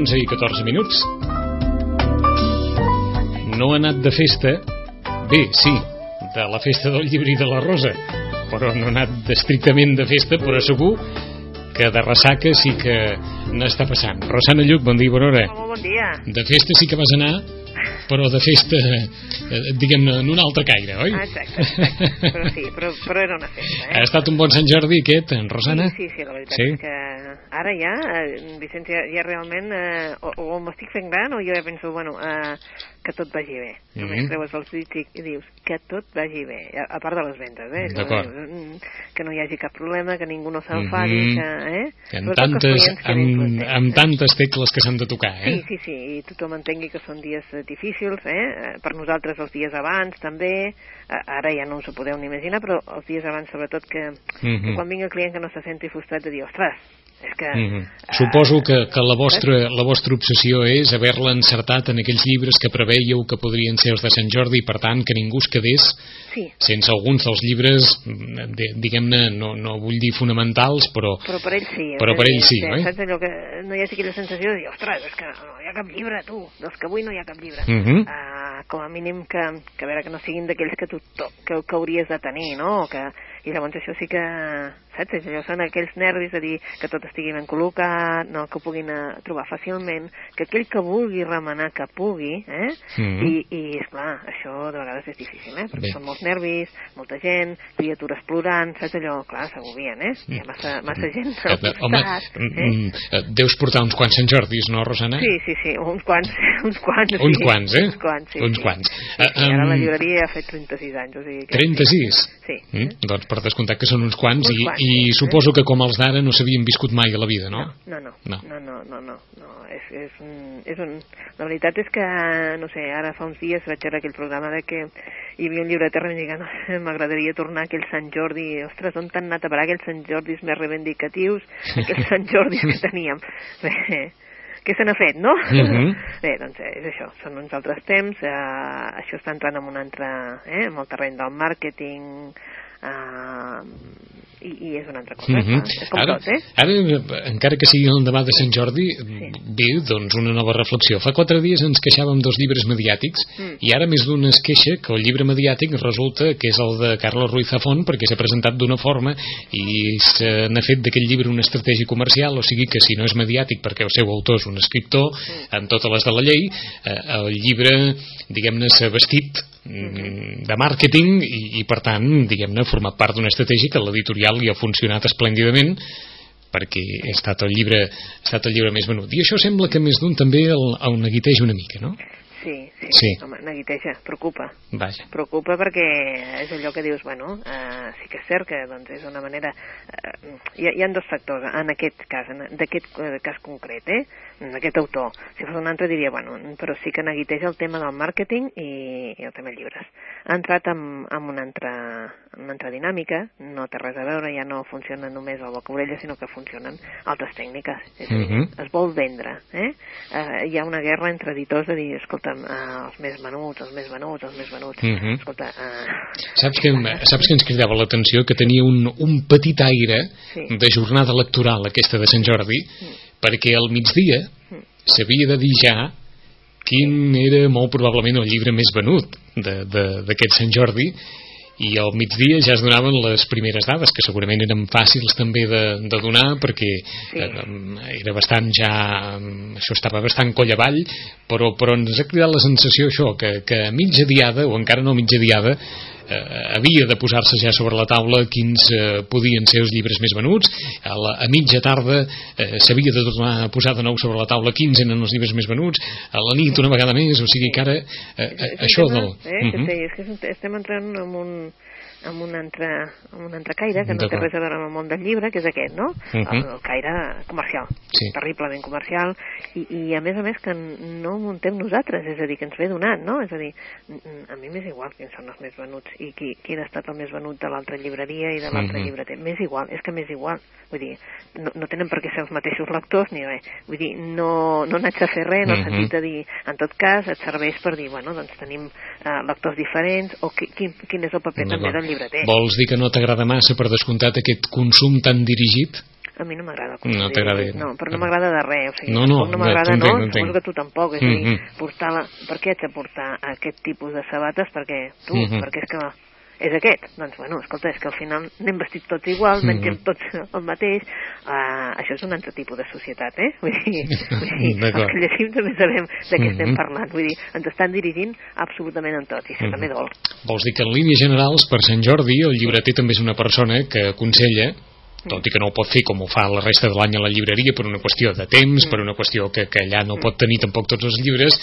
11 i 14 minuts. No ha anat de festa, bé, sí, de la festa del llibre i de la rosa, però no ha anat estrictament de festa, però segur que de ressaca sí que n'està passant. Rosana Lluc, bon dia, bona hora. Molt bon dia. De festa sí que vas anar, però de festa, eh, diguem-ne, en un altre caire, oi? Ah, exacte, exacte. però sí, però, però era una festa, eh? Ha estat un bon Sant Jordi aquest, en Rosana? Sí, sí, sí, la veritat Sí? és que ara ja, eh, Vicenç, ja, ja realment, eh, o, o m'estic fent gran o jo ja penso, bueno, eh, que tot vagi bé. Només Mhm. creues els dits i, i dius que tot vagi bé, a, a part de les vendes, eh? D'acord. Mm, Que no hi hagi cap problema, que ningú no s'enfadi, Mhm. que, eh? Que amb tantes, amb, amb tantes tecles que s'han de tocar, eh? Sí, sí, sí, i tothom entengui que són dies eh, difícils, eh? Per nosaltres els dies abans també, ara ja no us ho podeu ni imaginar, però els dies abans sobretot que, Mhm. que quan vingui el client que no se senti frustrat de dir, ostres, és que... Mhm. eh, Suposo que, que la, vostra, la vostra obsessió és haver-la encertat en aquells llibres que preveieu que podrien ser els de Sant Jordi per tant que ningú es quedés Sí, sense alguns dels llibres de- diguem-ne, no, no vull dir fonamentals però però per ells sí. Però per ells sí, que, oi? Saps allò que no hi hagi aquella sensació de dir, ostres, és que no hi ha cap llibre, tu, dels que avui no hi ha cap llibre. Mhm. Ah, com a mínim que, que a veure que no siguin d'aquells que tu to, que, que hauries de tenir, no? Que, I llavors això sí que, saps? Allò són aquells nervis de dir que tot estigui ben col·locat, no? que ho puguin eh, trobar fàcilment, que aquell que vulgui remenar que pugui, eh? Mhm. I, I, esclar, això de vegades és difícil, eh? Perquè Bé. són molts nervis, molta gent, criatures plorant, saps allò? Clar, s'agobien, eh? Hi ha massa, massa gent al Eh, Home, costat, mm, eh? mm, eh, deus portar uns quants Sant Jordis, no, Rosana? Sí, sí, sí, uns quants, uns quants. Uns sí. quants, eh? Uns quants, sí. Uns quants. Sí, Eh, sí, ara la llibreria ha fet 36 anys, o sigui que... 36? Sí. Mm? Doncs per descomptat que són uns quants Uns i, quants, i sí. suposo que com els d'ara no s'havien viscut mai a la vida, no? No, no, No. no, no, no, no, no, és, és, un, és un... La veritat és que, no sé, ara fa uns dies vaig veure aquell programa de que hi havia un llibre de terra i no, m'agradaria tornar a aquell Sant Jordi, ostres, on t'han anat a parar aquells Sant Jordis més reivindicatius, aquells Sant Jordis que teníem. Bé, què se n'ha fet, no? Mhm. Bé, doncs eh, és això, són uns altres temps, eh, això està entrant en un altre, eh, en el terreny del màrqueting, eh, i, i és una altra cosa, Mhm. clar, és com ara, tot, eh? ara, encara que sigui el demà de Sant Jordi, ve doncs una nova reflexió. Fa quatre dies ens queixàvem dels llibres mediàtics Mm. i ara més d'un es queixa que el llibre mediàtic resulta que és el de Carlos Ruiz Zafón perquè s'ha presentat d'una forma i se n'ha fet d'aquest llibre una estratègia comercial, o sigui que si no és mediàtic perquè el seu autor és un escriptor amb totes les de la llei, eh, el llibre, diguem-ne, s'ha vestit mm, de màrqueting i, i per tant, diguem-ne, format part d'una estratègia que l'editorial li ha funcionat esplèndidament perquè ha estat el llibre, ha estat el llibre més venut. I això sembla que més d'un també el, el neguiteja una mica, no? Sí, sí, Sí. home, neguiteja, preocupa. Vaja. Preocupa perquè és allò que dius, bueno, eh, sí que és cert que doncs, és una manera... Eh, hi, ha, hi ha dos factors en aquest cas, en d'aquest eh, cas concret, eh? en aquest autor. Si fos un altre diria, bueno, però sí que neguiteja el tema del màrqueting i, i el tema de llibres. Ha entrat en, en, una altra, en una altra dinàmica, no té res a veure, ja no funciona només el boca-orella, sinó que funcionen altres tècniques. És dir, Mhm. es vol vendre. Eh? Eh, hi ha una guerra entre editors de dir, escolta'm, eh, els més venuts, els més venuts, els més venuts. Mhm. Escolta, eh, Saps que, saps que ens cridava l'atenció que tenia un, un petit aire Sí. de jornada electoral aquesta de Sant Jordi perquè al migdia Mm. s'havia de dir ja quin era molt probablement el llibre més venut de- de- d'aquest Sant Jordi i al migdia ja es donaven les primeres dades que segurament eren fàcils també de, de donar perquè Sí. eh, era bastant ja això estava bastant coll avall però, però ens ha cridat la sensació això que, que a mitja diada o encara no a mitja diada eh, havia de posar-se ja sobre la taula quins eh, podien ser els llibres més venuts a, la, a mitja tarda eh, s'havia de tornar a posar de nou sobre la taula quins eren els llibres més venuts a la nit una vegada més, o sigui que ara eh, eh, això del... Eh, uh -huh. sí, és que estem entrant en un amb un altre, amb un altre caire que no té res a veure amb el món del llibre, que és aquest, no? Uh -huh. el, el caire comercial, sí. terriblement comercial, i, i a més a més que no muntem nosaltres, és a dir, que ens ve donat, no? És a dir, a mi m'és igual quins són els més venuts i qui, quin ha estat el més venut de l'altra llibreria i de l'altre uh -huh. llibreter. M'és igual, és que m'és igual. Vull dir, no, no tenen per què ser els mateixos lectors ni res. Vull dir, no, no n'haig de fer res, no uh -huh. sentit de dir, en tot cas, et serveix per dir, bueno, doncs tenim uh, lectors diferents, o qui, quin, quin és el paper també del llibreter. Vols dir que no t'agrada massa per descomptat aquest consum tan dirigit? a mi no m'agrada no t'agrada no, però no m'agrada de res o sigui, no, no, no m'agrada no, no suposo que tu tampoc és mm -hmm. dir, portar la... per què haig de portar aquest tipus de sabates perquè tu, mm -hmm. perquè és que és aquest. Doncs, bueno, escolta, és que al final anem vestits tots igual, mengem mm. tots el mateix. Uh, això és un altre tipus de societat, eh? Vull dir, vull dir els que llegim també sabem de què mm -hmm. estem parlant. Vull dir, ens estan dirigint absolutament en tot, i això mm -hmm. també dol. Vols dir que en línies generals, per Sant Jordi, el llibreter també és una persona que aconsella tot i que no ho pot fer com ho fa la resta de l'any a la llibreria per una qüestió de temps, mm. per una qüestió que, que allà no mm. pot tenir tampoc tots els llibres,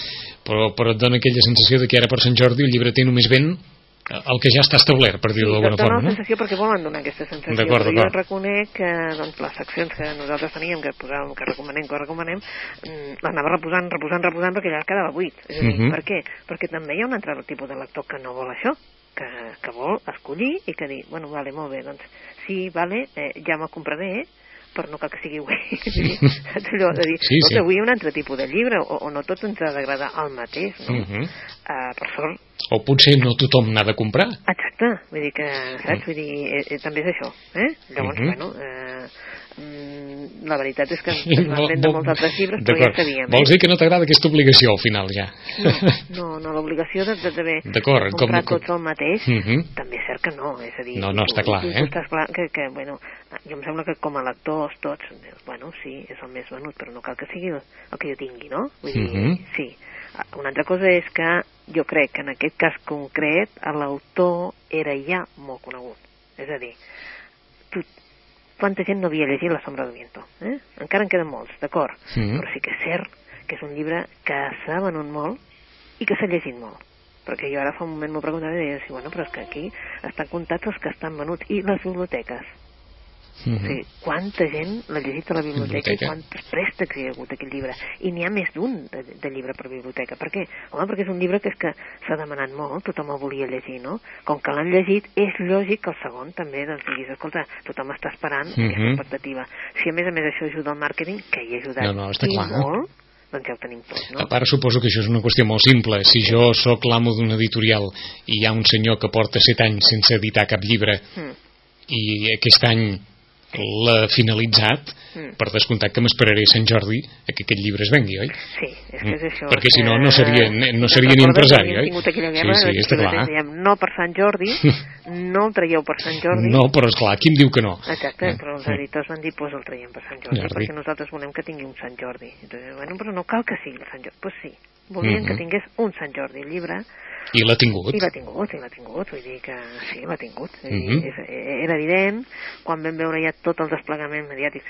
però, però et dona aquella sensació de que ara per Sant Jordi el llibreter només ven el que ja està establert, per dir-ho sí, d'alguna forma. Sí, sensació perquè volen donar aquesta sensació. Jo reconec que doncs, les seccions que nosaltres teníem, que posàvem, que recomanem, que recomanem, mm, les anava reposant, reposant, reposant, perquè ja quedava buit. És a dir, uh mhm. -huh. per què? Perquè també hi ha un altre tipus de lector que no vol això, que, que vol escollir i que dir, bueno, vale, molt bé, doncs, sí, vale, eh, ja me'l compraré, eh? Però no cal que sigui avui. Saps allò de dir, sí, sí. avui hi ha un altre tipus de llibre, o, o no tot ens ha d'agradar el mateix, no? Uh -huh. uh, per sort, o potser no tothom n'ha de comprar. Exacte, vull dir que, saps? Vull dir, eh, eh, també és això, eh? Llavors, uh mhm. -huh. bueno, eh, mm, la veritat és que ens van vendre molts altres llibres, però ja sabíem. Vols eh? dir que no t'agrada aquesta obligació al final, ja? No, no, no l'obligació de, de, de, de comprar com... tots el mateix, uh mhm. -huh. també és que no, és a dir... No, no, està clar, eh? Estàs clar que, que, bueno, jo em sembla que com a lectors tots, bueno, sí, és el més venut, però no cal que sigui el, el que jo tingui, no? Vull dir, mhm. -huh. sí, una altra cosa és que jo crec que en aquest cas concret l'autor era ja molt conegut. És a dir, tu, quanta gent no havia llegit La sombra del viento? Eh? Encara en queden molts, d'acord, mm -hmm. però sí que és cert que és un llibre que s'ha venut molt i que s'ha llegit molt perquè jo ara fa un moment m'ho preguntava i deia, sí, bueno, però és que aquí estan comptats els que estan venuts i les biblioteques Uh -huh. sí, quanta gent l'ha llegit a la biblioteca, biblioteca i quants préstecs hi ha hagut aquest llibre. I n'hi ha més d'un de, de llibre per biblioteca. Per què? Home, perquè és un llibre que és que s'ha demanat molt, tothom el volia llegir, no? Com que l'han llegit, és lògic que el segon també doncs, diguis, escolta, tothom està esperant uh -huh. aquesta expectativa. Si a més a més això ajuda al màrqueting, que hi ha ajudat no, no, està clar, molt, doncs ja ho tenim tot, no? A part, suposo que això és una qüestió molt simple. Si jo sóc l'amo d'un editorial i hi ha un senyor que porta set anys sense editar cap llibre mm. i aquest any l'ha finalitzat, mm. per descomptat que m'esperaré Sant Jordi a que aquest llibre es vengui, oi? Sí, és que és mm. això. Perquè si no, no seria, no seria ni empresari, oi? Guerra, sí, sí, està clar. Dèiem, no per Sant Jordi, no el traieu per Sant Jordi. No, però és clar, qui em diu que no? Exacte, eh? però els editors van dir, pues el traiem per Sant Jordi, Jordi, perquè nosaltres volem que tingui un Sant Jordi. Entonces, bueno, però no cal que sigui el Sant Jordi. Pues sí, volien mm -hmm. que tingués un Sant Jordi, el llibre, i l'ha tingut. I l'ha tingut, i l'ha tingut, vull dir que sí, l'ha tingut. Uh -huh. és, era evident, quan vam veure ja tot el desplegament mediàtic,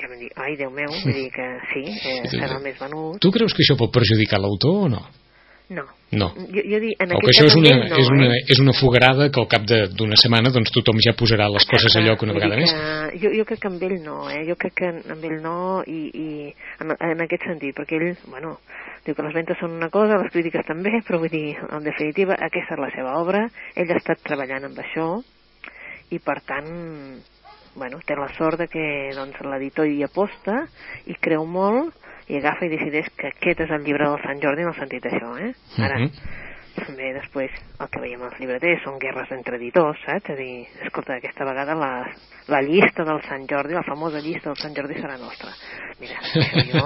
ja vam dir, ai, Déu meu, vull dir que sí, eh, serà el més venut. Tu creus que això pot perjudicar l'autor o no? No. No. Jo, jo dic, en o que això és una, no, és, una, eh? és una fogarada que al cap d'una setmana doncs, tothom ja posarà les Exacte. coses a lloc una vegada més. Jo, jo crec que amb ell no, eh? jo crec que amb ell no i, i en, en aquest sentit, perquè ell, bueno, Diu que les ventes són una cosa, les crítiques també, però vull dir, en definitiva, aquesta és la seva obra, ell ha estat treballant amb això, i per tant, bueno, té la sort de que doncs, l'editor hi aposta i creu molt i agafa i decideix que aquest és el llibre del Sant Jordi en el sentit d'això, eh? Ara, uh mhm. -huh també després el que veiem als llibreters són guerres entre editors, saps? És a dir, escolta, aquesta vegada la, la llista del Sant Jordi, la famosa llista del Sant Jordi serà nostra. Mira, jo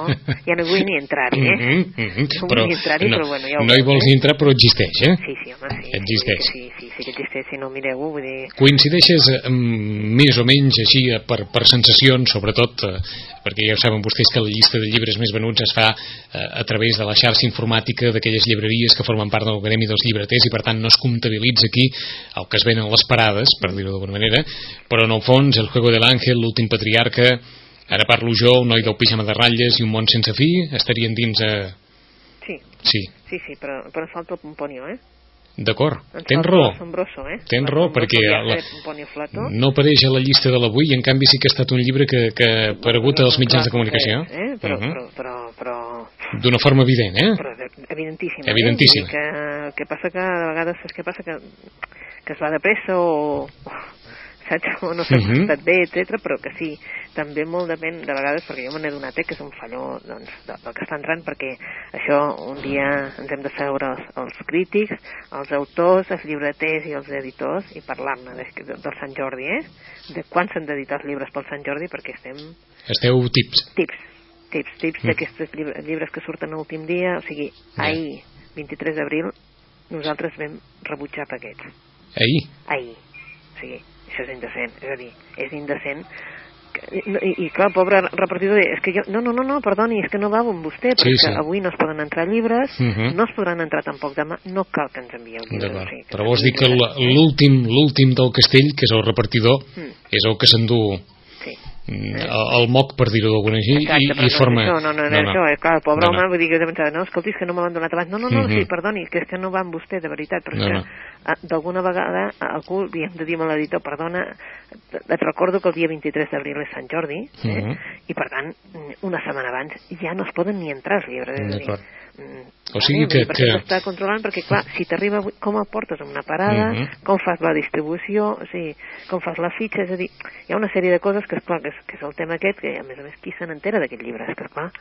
ja no vull ni entrar-hi, eh? Mm -hmm, mm -hmm. No vull però, ni entrar-hi, no, però bueno, ja ho No hi vols eh? entrar, però existeix, eh? Sí, sí, home, sí. Existeix. Sí, sí, sí, aquest llistet, si no mireu-ho, vull dir... Coincideixes eh, més o menys així eh, per, per sensacions, sobretot, eh, perquè ja ho saben vostès que la llista de llibres més venuts es fa eh, a través de la xarxa informàtica d'aquelles llibreries que formen part del gremi dels llibreters i per tant no es comptabilitza aquí el que es ven a les parades, per dir-ho d'alguna manera, però en el fons El juego del ángel, L'últim patriarca, ara parlo jo, Un noi del pijama de ratlles i Un món sense fi, estarien dins... Eh... Sí, Sí, sí, sí, però, però falta el Pomponio, eh? D'acord, tens raó. l'Assombroso, eh? Tens raó, perquè la-. No apareix a la llista de l'avui i en canvi sí que ha estat un llibre que, que ha aparegut als mitjans de comunicació. Eh? Però, Mhm. però, però, però, D'una forma evident, eh? però evidentíssima. Evidentíssima. Eh? Vull dir Que, que passa que de vegades saps què passa? Que, que es va de pressa o, saps? o no s'ha Mhm. estat bé, etc però que sí, també molt depèn de vegades, perquè jo me n'he donat eh, que és un falló doncs, de, del que està entrant, perquè això un dia ens hem de seure els, els crítics, els autors, els llibreters i els editors i parlar-ne de, de, del Sant Jordi, eh? De quan s'han d'editar els llibres pel Sant Jordi, perquè estem Esteu tips. tips, tips, tips Mm. d'aquests llibres, que surten l'últim dia, o sigui, Ja. ahir, 23 d'abril, nosaltres vam rebutjar paquets. Ahir. Ahir. O sigui, això és indecent, és a dir, és indecent i, i, i clar, pobre repartidor és que jo, no, no, no, no, perdoni, és que no va amb vostè, perquè Sí, sí. avui no es poden entrar llibres, Mhm. no es podran entrar tampoc demà, no cal que ens envieu llibres. O sigui, Però vols dir que l'últim l'últim del castell, que és el repartidor, Mm. és el que s'endú el, el moc, per dir-ho d'alguna manera, Exacte, i, i no forma... això, no, no, no, no. això, eh, clar, el pobre No, home, no. vull dir que pensava, no, escolti, és que no me l'han donat abans, no, no, no, Mhm. sí, perdoni, que és que no va amb vostè, de veritat, però No, és no. que ah, d'alguna vegada algú li hem de dir a l'editor, perdona, et recordo que el dia 23 d'abril és Sant Jordi, eh? Mhm. i per tant, una setmana abans ja no es poden ni entrar els llibres, és a dir, mm, O sigui que- que- s'està controlant, perquè clar, si t'arriba com el portes en una parada, Mhm. com fas la distribució, o sigui, com fas la fitxa, és a dir, hi ha una sèrie de coses que, esclar, que és, que és el tema aquest, que a més a més qui se n'entera d'aquest llibre, és que esclar,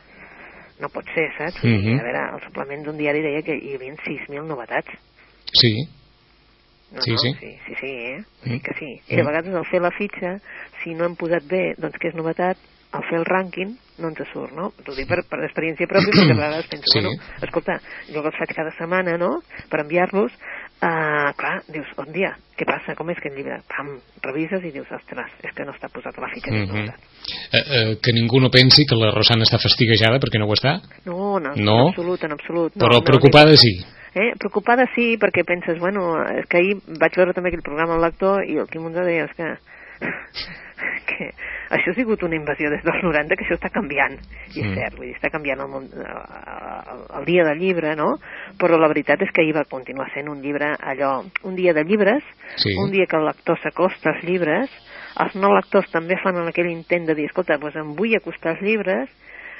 no pot ser, saps? Dir, Mhm. A veure, el suplement d'un diari deia que hi havia 6.000 novetats. Sí, No, Sí, no, sí. sí, sí, sí, eh? Mm. Sí que sí. I de Mm. vegades al fer la fitxa, si no hem posat bé, doncs que és novetat, al fer el rànquing no ens surt, no? T'ho dic per, per experiència pròpia, perquè a vegades penso, Sí. bueno, escolta, jo els faig cada setmana, no?, per enviar-los, uh, clar, dius, on dia, què passa, com és que el llibre? Pam, revises i dius, ostres, és que no està posat a la fitxa. Mm. -hmm. eh, eh, que ningú no pensi que la Rosana està fastiguejada perquè no ho està, No, no, No. en absolut, en absolut. No, però no, preocupada sí. Eh? Preocupada sí, perquè penses, bueno, és que ahir vaig veure també aquell programa al lector i el Quim Monzó deia, és que, que això ha sigut una invasió des dels 90, que això està canviant. I és Mm. cert, vull dir, està canviant el, món, el, el dia del llibre, no? Però la veritat és que ahir va continuar sent un llibre allò, un dia de llibres, Sí. un dia que el lector s'acosta als llibres, els no lectors també fan aquell intent de dir, escolta, doncs em vull acostar als llibres,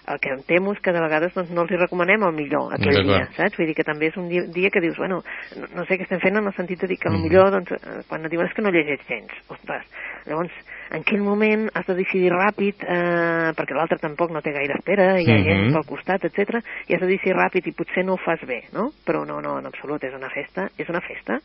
el que em temo és que de vegades doncs, no els hi recomanem el millor aquell dia, saps? Vull dir que també és un dia, dia que dius, bueno, no, no sé què estem fent en el sentit de dir que Mhm. millor doncs, eh, quan et diuen és que no llegeix gens, ostres, llavors en aquell moment has de decidir ràpid eh, perquè l'altre tampoc no té gaire espera hi ha Mhm. gent pel costat, etc i has de decidir ràpid i potser no ho fas bé no? però no, no, en absolut, és una festa és una festa,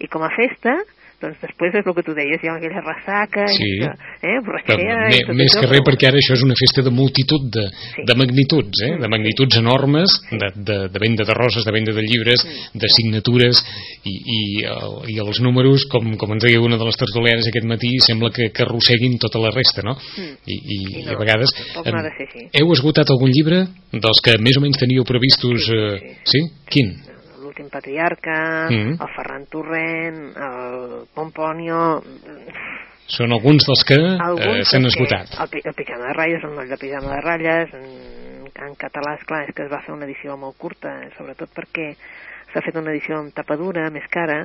i com a festa doncs després és el que tu deies, hi ha aquella ressaca, Sí. i, eh, Però, borratxera... me, i tot més això, que res però- perquè ara això és una festa de multitud de, Sí. de magnituds, eh? De magnituds enormes, de, de, de venda de roses, de venda de llibres, Mm. de signatures, i, i, el, i els números, com, com ens deia una de les tertulianes aquest matí, sembla que, que arrosseguin tota la resta, no? Mm. I, i, I i no, a vegades... tampoc no ha de ser així. Heu esgotat algun llibre dels que més o menys teníeu previstos? Sí, Eh, sí? Quin? L'últim patriarca, Mm. el Ferran Torrent, el Pomponio... Són alguns dels que eh, s'han esgotat. El, el pijama de ratlles, el moll de pijama de ratlles, en, en català, és clar, és que es va fer una edició molt curta, eh, sobretot perquè s'ha fet una edició amb tapadura, més cara,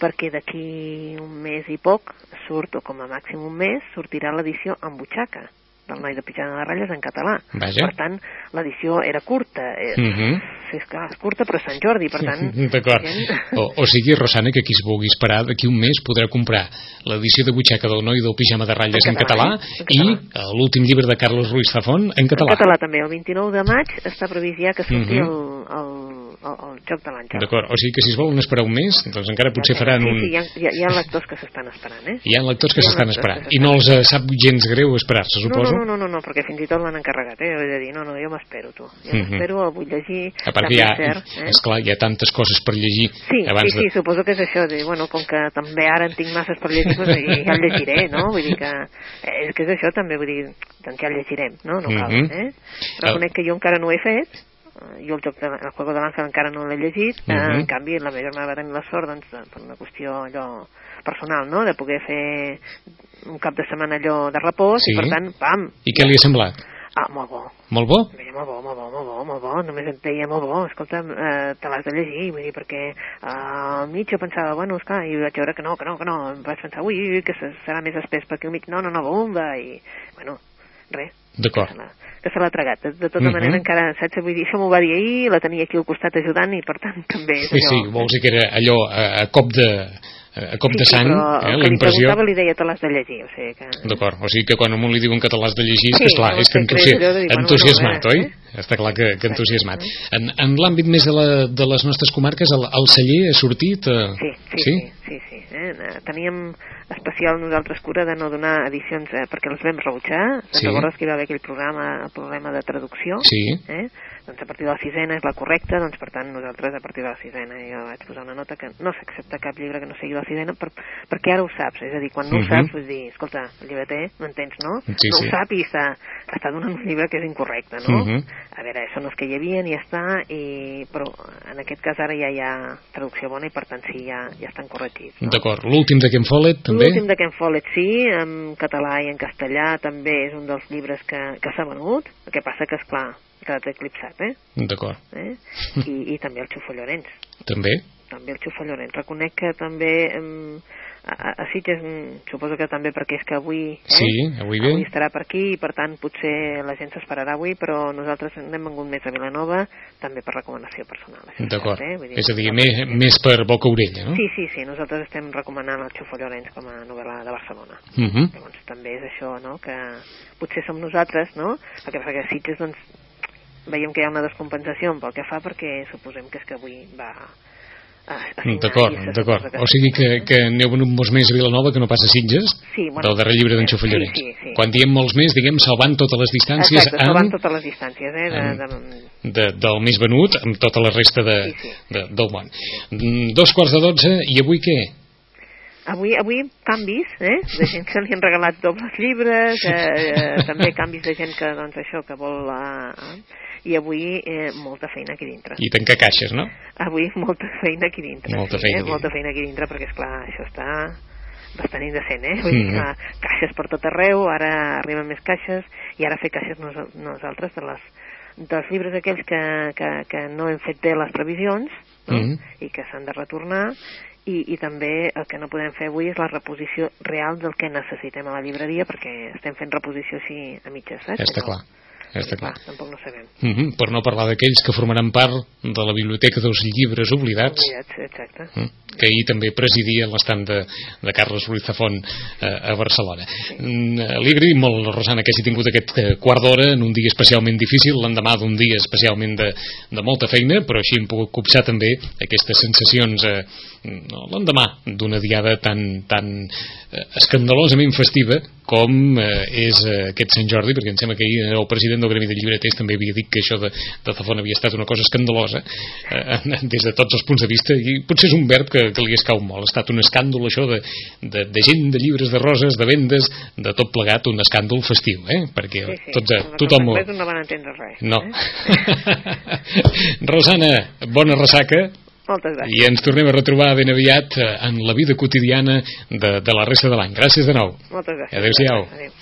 perquè d'aquí un mes i poc surt, o com a màxim un mes, sortirà l'edició amb butxaca del noi de pijama de ratlles en català. Vaja. Per tant, l'edició era curta. Eh, Mhm. sí, és, clar, és curta, però Sant Jordi, per tant... D'acord. gent- O, o sigui, Rosana, que qui es vulgui esperar d'aquí un mes podrà comprar l'edició de butxaca del noi del pijama de ratlles en, En català, català, eh? En i català. eh, l'últim llibre de Carlos Ruiz Zafón en català. En català també, el 29 de maig està previst ja que surti Mhm. el, el, el, el joc de l'Àngel. D'acord, o sigui que si es volen esperar un mes, doncs encara potser ja, faran sí, un... Sí, hi ha, hi, ha, hi ha lectors que s'estan esperant, eh? Hi ha lectors que s'estan esperant. que I no els eh, sap gens greu esperar-se, No, suposo? no, no, no, no, perquè fins i tot l'han encarregat, eh? De dir, no, no, jo m'espero, tu. Jo Mhm. m'espero, el vull llegir, A part que hi ha, cert, eh? esclar, hi ha tantes coses per llegir Sí, abans sí, sí, suposo que és això, de, bueno, com que també ara en tinc masses per llegir, doncs ja el llegiré, no? Vull dir que, eh, és que és això també, vull dir, doncs ja el llegirem, no? No cal, Mhm. eh? Reconec que jo encara no ho he fet, eh, jo el joc de, el Juego de l'Àngel encara no l'he llegit, eh, Mhm. en canvi la meva germana va tenir la sort, doncs, de- per una qüestió allò personal, no?, de poder fer un cap de setmana allò de repòs, Sí. i per tant, pam, I què li ha semblat? ah, molt bo, Molt bo? Deia, molt bo, molt bo, molt bo, molt bo, només et deia molt bo, escolta, eh, te l'has de llegir, vull dir, perquè eh, al mig jo pensava, bueno, esclar, i vaig veure que no, que no, que no, em vaig pensar, ui, ui, que se- serà més espès perquè al mig, no, no, no, bomba, i, bueno, res, D'acord. que se l'ha- tragat, de, de tota Mhm. manera encara, saps, vull dir, això m'ho va dir ahir, la tenia aquí al costat ajudant, i per tant també és Sí, sí, allò... vols dir que era allò a, a cop de, a cop de sí, sang, però eh, la impressió... preguntava li deia, te l'has de llegir, o sigui que... D'acord, o sigui que quan a un li diuen que te l'has de llegir, és que, Sí, esclar, no, és que és entusi... allò de dir, entusiasmat, bueno, oi? eh? Està clar que, que entusiasmat. En, en l'àmbit més de, la, de les nostres comarques, el, el celler ha sortit... Eh... Sí, sí, sí, sí, sí. Eh? eh, Teníem especial nosaltres cura de no donar edicions eh, perquè les vam rebutjar. Te'n Sí. recordes que hi va haver aquell programa, el problema de traducció? Sí. Eh? Doncs a partir de la sisena és la correcta, doncs per tant nosaltres a partir de la sisena jo vaig posar una nota que no s'accepta cap llibre que no sigui la sisena per, perquè ara ho saps, és a dir, quan no Mhm. ho saps, vull dir, escolta, el llibreter, m'entens, no? Sí, no sí. ho sap i està, està donant un llibre que és incorrecte, no? Mhm. A veure, són els que hi havia i ja està, i, però en aquest cas ara ja hi ha traducció bona i per tant sí, ja, ja estan corregits. No? D'acord, l'últim de Ken Follett, també? L'últim de Ken Follett sí, en català i en castellà també és un dels llibres que, que s'ha venut, el que passa que, és clar, ha quedat eclipsat, eh? D'acord, eh? I, I també el Xufo Llorenç, també? també el Xufo Llorenç. Reconec que també em, a, a- Sitges, em, suposo que també perquè és que avui, eh? Sí, avui ve. avui estarà per aquí i per tant potser la gent s'esperarà avui, però nosaltres n'hem vengut més a Vilanova també per recomanació personal. D'acord, eh? Vull dir, és a dir, més, més per boca-orella, no? Sí, sí, sí, nosaltres estem recomanant el Xufo Llorenç com a novel·la de Barcelona. Uh -huh. Llavors també és això, no?, que potser som nosaltres, no?, el que passa que Sitges, doncs, veiem que hi ha una descompensació pel que fa perquè suposem que és que avui va signar D'acord, d'acord. O sigui que, que n'heu venut molts més a Vilanova que no passa a Sitges? Sí, bueno, del darrer llibre d'en sí, sí, sí. Quan diem molts més, diguem salvant totes les distàncies Exacte, salvant amb, totes les distàncies, eh, de, de, de, del més venut amb tota la resta de, Sí, sí. de, del món. Mm, Dos quarts de dotze, i avui què? Avui, avui canvis, eh? de gent que li han regalat dobles llibres, eh, eh, també canvis de gent que, doncs, això, que vol... Eh, I avui eh, molta feina aquí dintre. I tancar caixes, no? Avui molta feina aquí dintre. Molta sí, feina eh? aquí Molta feina aquí dintre, perquè, és clar això està bastant indecent, eh? Vull dir que caixes per tot arreu, ara arriben més caixes, i ara fer caixes nos, nosaltres de les, dels llibres aquells que, que, que no hem fet bé les previsions, no? Mhm. i que s'han de retornar, i, i també el que no podem fer avui és la reposició real del que necessitem a la llibreria perquè estem fent reposició així a mitges, saps? Està clar. Està clar. tampoc no sabem. Mm -hmm. Per no parlar d'aquells que formaran part de la biblioteca dels llibres oblidats, Oblidats, exacte. mm, que ahir també presidia l'estand de, de Carles Ruiz Zafón eh, a Barcelona. Mm, eh, Li agraïm molt, Rosana, que hagi tingut aquest eh, quart d'hora en un dia especialment difícil, l'endemà d'un dia especialment de, de molta feina, però així hem pogut copsar també aquestes sensacions eh, no, l'endemà d'una diada tan, tan eh, escandalosament festiva com eh, és eh, aquest Sant Jordi, perquè em sembla que ahir el president del Gremi de Llibreters també havia dit que això de, de Zafón havia estat una cosa escandalosa eh, des de tots els punts de vista i potser és un verb que, que li escau molt ha estat un escàndol això de, de, de gent, de llibres, de roses, de vendes de tot plegat, un escàndol festiu eh? perquè Sí, sí. tots, Amb tothom no van entendre res. no Eh? Rosana, bona ressaca Moltes gràcies. i ens tornem a retrobar ben aviat eh, en la vida quotidiana de, de la resta de l'any. Gràcies de nou. Moltes gràcies. Adéu-siau. Adéu.